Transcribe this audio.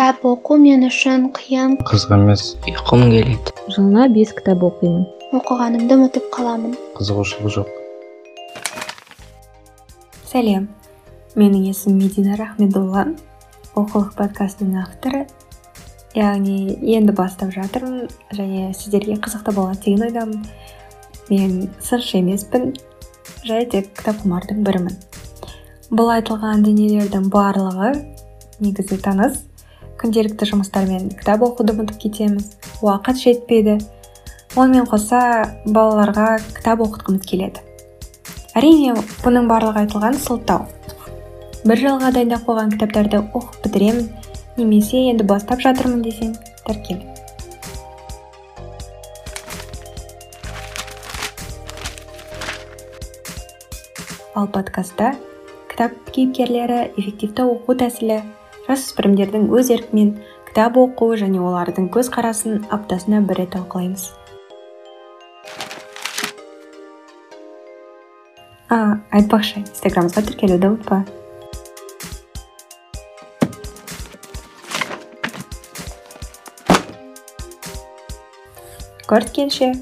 кітап оқу мен үшін қиын қызық емес. ұйқым келеді. Жылына бес кітап оқимын. Оқығанымды ұмытып қаламын. Қызығушылық жоқ. Сәлем. Менің есімім медина рахмедолла оқулық подкастының авторы. Яғни енді бастап жатырмын және сіздерге қызықты болады деген ойдамын. Мен сыншы емеспін. Жай тек кітапқұмардың бірімін. Бұл айтылған дүниелердің барлығы негізі таныс. Күнделікті жұмыстармен кітап оқуды ұмытып кетеміз уақыт жетпейді. Онымен қоса балаларға кітап оқытқымыз келеді. Әрине бұның барлығы айтылған сылтау. Бір жылға дайындап қойған кітаптарды оқып бітіремін немесе енді бастап жатырмын десең тіркел ал подкастта кітап кейіпкерлері эффективті оқу тәсілі жасөспірімдердің өз еркімен кітап оқу және олардың көзқарасын аптасына бір рет талқылаймыз. А айтпақшы инстаграмымызға тіркелуді ұмытпа. Көріскенше